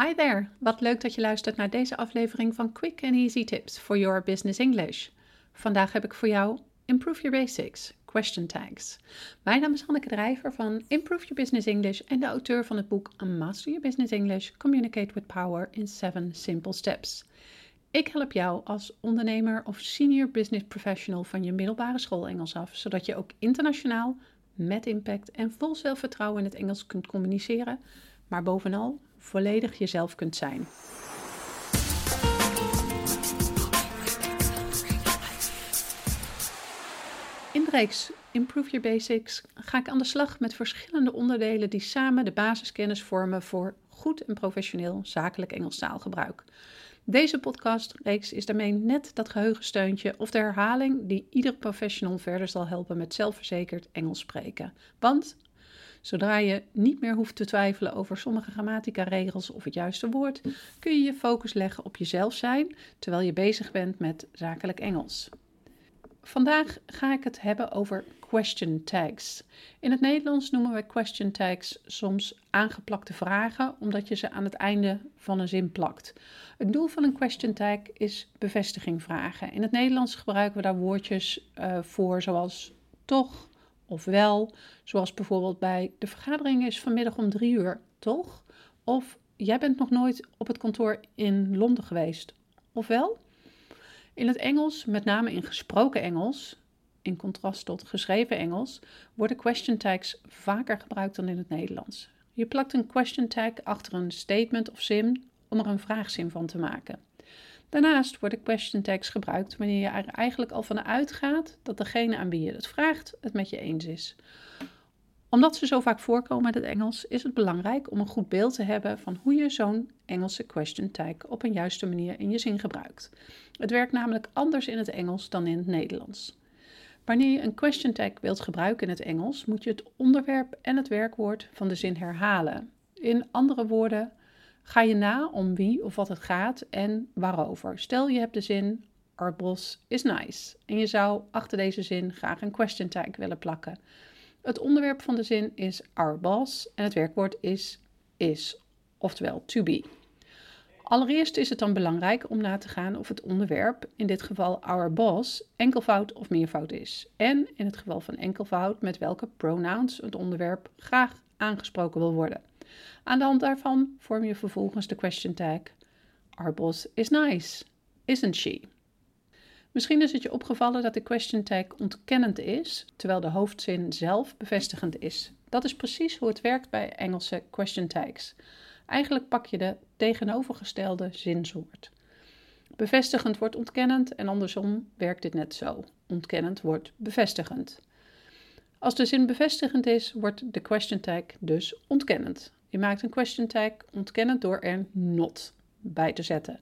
Hi there, wat leuk dat je luistert naar deze aflevering van Quick and Easy Tips for Your Business English. Vandaag heb ik voor jou Improve Your Basics, Question Tags. Mijn naam is Hanneke Drijver van Improve Your Business English en de auteur van het boek Master Your Business English, Communicate with Power in 7 Simple Steps. Ik help jou als ondernemer of senior business professional van je middelbare school Engels af, zodat je ook internationaal met impact en vol zelfvertrouwen in het Engels kunt communiceren, maar bovenal volledig jezelf kunt zijn. In de reeks Improve Your Basics ga ik aan de slag met verschillende onderdelen die samen de basiskennis vormen voor goed en professioneel zakelijk Engels taalgebruik. Deze podcastreeks is daarmee net dat geheugensteuntje of de herhaling die ieder professional verder zal helpen met zelfverzekerd Engels spreken. Want zodra je niet meer hoeft te twijfelen over sommige grammatica-regels of het juiste woord, kun je je focus leggen op jezelf zijn terwijl je bezig bent met zakelijk Engels. Vandaag ga ik het hebben over question tags. In het Nederlands noemen we question tags soms aangeplakte vragen, omdat je ze aan het einde van een zin plakt. Het doel van een question tag is bevestiging vragen. In het Nederlands gebruiken we daar woordjes uh, voor, zoals toch of wel. Zoals bijvoorbeeld bij de vergadering is vanmiddag om drie uur, toch? Of jij bent nog nooit op het kantoor in Londen geweest, of wel? In het Engels, met name in gesproken Engels, in contrast tot geschreven Engels, worden question tags vaker gebruikt dan in het Nederlands. Je plakt een question tag achter een statement of zin om er een vraagzin van te maken. Daarnaast worden question tags gebruikt wanneer je er eigenlijk al van uitgaat dat degene aan wie je het vraagt het met je eens is omdat ze zo vaak voorkomen in het Engels, is het belangrijk om een goed beeld te hebben van hoe je zo'n Engelse question tag op een juiste manier in je zin gebruikt. Het werkt namelijk anders in het Engels dan in het Nederlands. Wanneer je een question tag wilt gebruiken in het Engels, moet je het onderwerp en het werkwoord van de zin herhalen. In andere woorden, ga je na om wie of wat het gaat en waarover. Stel je hebt de zin Our boss is nice en je zou achter deze zin graag een question tag willen plakken. Het onderwerp van de zin is boss en het werkwoord is is, oftewel to be. Allereerst is het dan belangrijk om na te gaan of het onderwerp, in dit geval our boss, enkelvoud of meervoud is. En in het geval van enkelvoud met welke pronouns het onderwerp graag aangesproken wil worden. Aan de hand daarvan vorm je vervolgens de question tag Our boss is nice, isn't she? Misschien is het je opgevallen dat de question tag ontkennend is, terwijl de hoofdzin zelf bevestigend is. Dat is precies hoe het werkt bij Engelse question tags. Eigenlijk pak je de tegenovergestelde zinsoort. Bevestigend wordt ontkennend en andersom werkt dit net zo. Ontkennend wordt bevestigend. Als de zin bevestigend is, wordt de question tag dus ontkennend. Je maakt een question tag ontkennend door er not bij te zetten.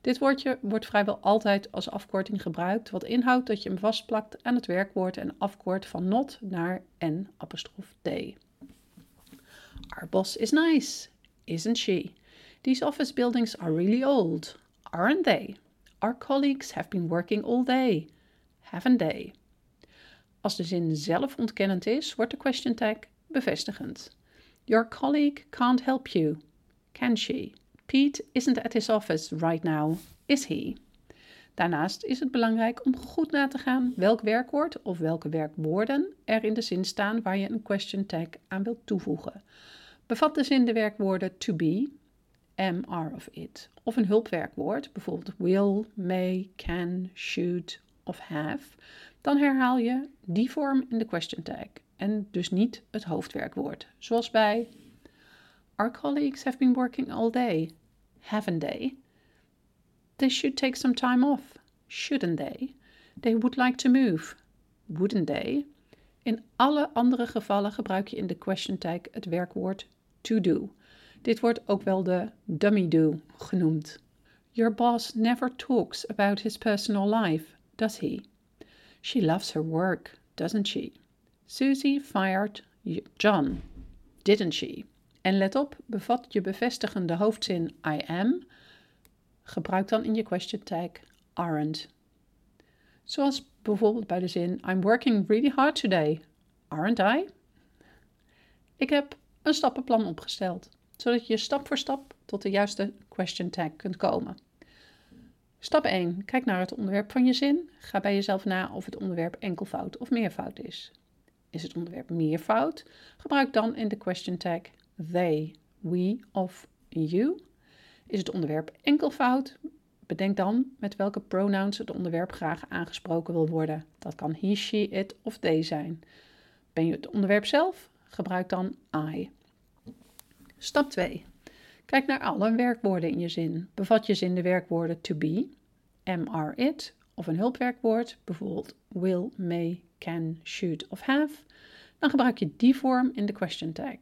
Dit woordje wordt vrijwel altijd als afkorting gebruikt, wat inhoudt dat je hem vastplakt aan het werkwoord en afkort van not naar n apostrof t. Our boss is nice, isn't she? These office buildings are really old, aren't they? Our colleagues have been working all day, haven't they? Als de zin zelf ontkennend is, wordt de question tag bevestigend. Your colleague can't help you, can she? Pete isn't at his office right now, is he? Daarnaast is het belangrijk om goed na te gaan welk werkwoord of welke werkwoorden er in de zin staan waar je een question tag aan wilt toevoegen. Bevat de zin de werkwoorden to be, am, are of it, of een hulpwerkwoord, bijvoorbeeld will, may, can, should of have, dan herhaal je die vorm in de question tag en dus niet het hoofdwerkwoord, zoals bij Our colleagues have been working all day, haven't they? They should take some time off, shouldn't they? They would like to move, wouldn't they? In alle andere gevallen gebruik je in de question tag het werkwoord to do. Dit wordt ook wel de dummy do genoemd. Your boss never talks about his personal life, does he? She loves her work, doesn't she? Susie fired John, didn't she? En let op, bevat je bevestigende hoofdzin I am, gebruik dan in je question tag aren't. Zoals bijvoorbeeld bij de zin I'm working really hard today, aren't I? Ik heb een stappenplan opgesteld, zodat je stap voor stap tot de juiste question tag kunt komen. Stap 1. Kijk naar het onderwerp van je zin. Ga bij jezelf na of het onderwerp enkelvoud of meervoud is. Is het onderwerp meervoud? Gebruik dan in de question tag they, we of you. Is het onderwerp enkelvoud? Bedenk dan met welke pronouns het onderwerp graag aangesproken wil worden. Dat kan he, she, it of they zijn. Ben je het onderwerp zelf? Gebruik dan I. Stap 2. Kijk naar alle werkwoorden in je zin. Bevat je zin de werkwoorden to be, am, are, it of een hulpwerkwoord, bijvoorbeeld will, may, can, should of have, dan gebruik je die vorm in de question tag.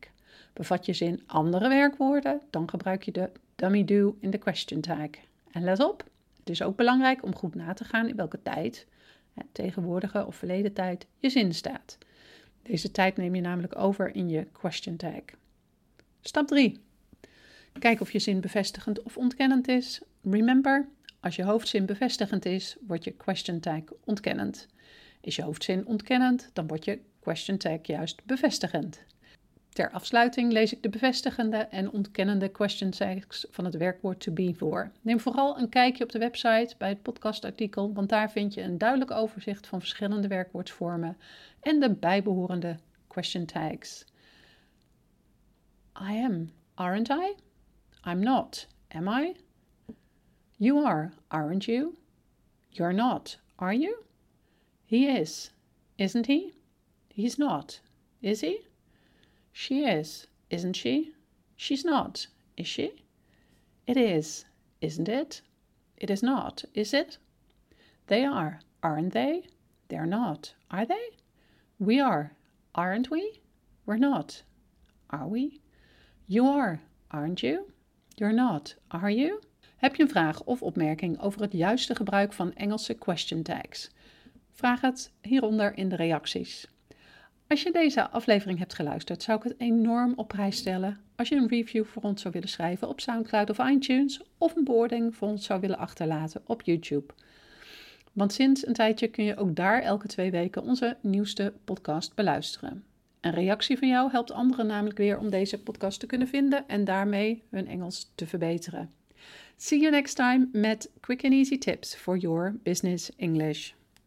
Bevat je zin andere werkwoorden, dan gebruik je de dummy do in de question tag. En let op, het is ook belangrijk om goed na te gaan in welke tijd, tegenwoordige of verleden tijd, je zin staat. Deze tijd neem je namelijk over in je question tag. Stap 3. Kijk of je zin bevestigend of ontkennend is. Remember, als je hoofdzin bevestigend is, wordt je question tag ontkennend. Is je hoofdzin ontkennend, dan wordt je question tag juist bevestigend. Ter afsluiting lees ik de bevestigende en ontkennende question tags van het werkwoord to be voor. Neem vooral een kijkje op de website bij het podcastartikel, want daar vind je een duidelijk overzicht van verschillende werkwoordsvormen en de bijbehorende question tags. I am, aren't I? I'm not, am I? You are, aren't you? You're not, are you? He is, isn't he? He's not, is he? She is, isn't she? She's not, is she? It is, isn't it? It is not, is it? They are, aren't they? They're not, are they? We are, aren't we? We're not, are we? You are, aren't you? You're not, are you? Heb je een vraag of opmerking over het juiste gebruik van Engelse question tags? Vraag het hieronder in de reacties. Als je deze aflevering hebt geluisterd, zou ik het enorm op prijs stellen als je een review voor ons zou willen schrijven op SoundCloud of iTunes of een beoordeling voor ons zou willen achterlaten op YouTube. Want sinds een tijdje kun je ook daar elke twee weken onze nieuwste podcast beluisteren. Een reactie van jou helpt anderen namelijk weer om deze podcast te kunnen vinden en daarmee hun Engels te verbeteren. See you next time met quick and easy tips for your business English.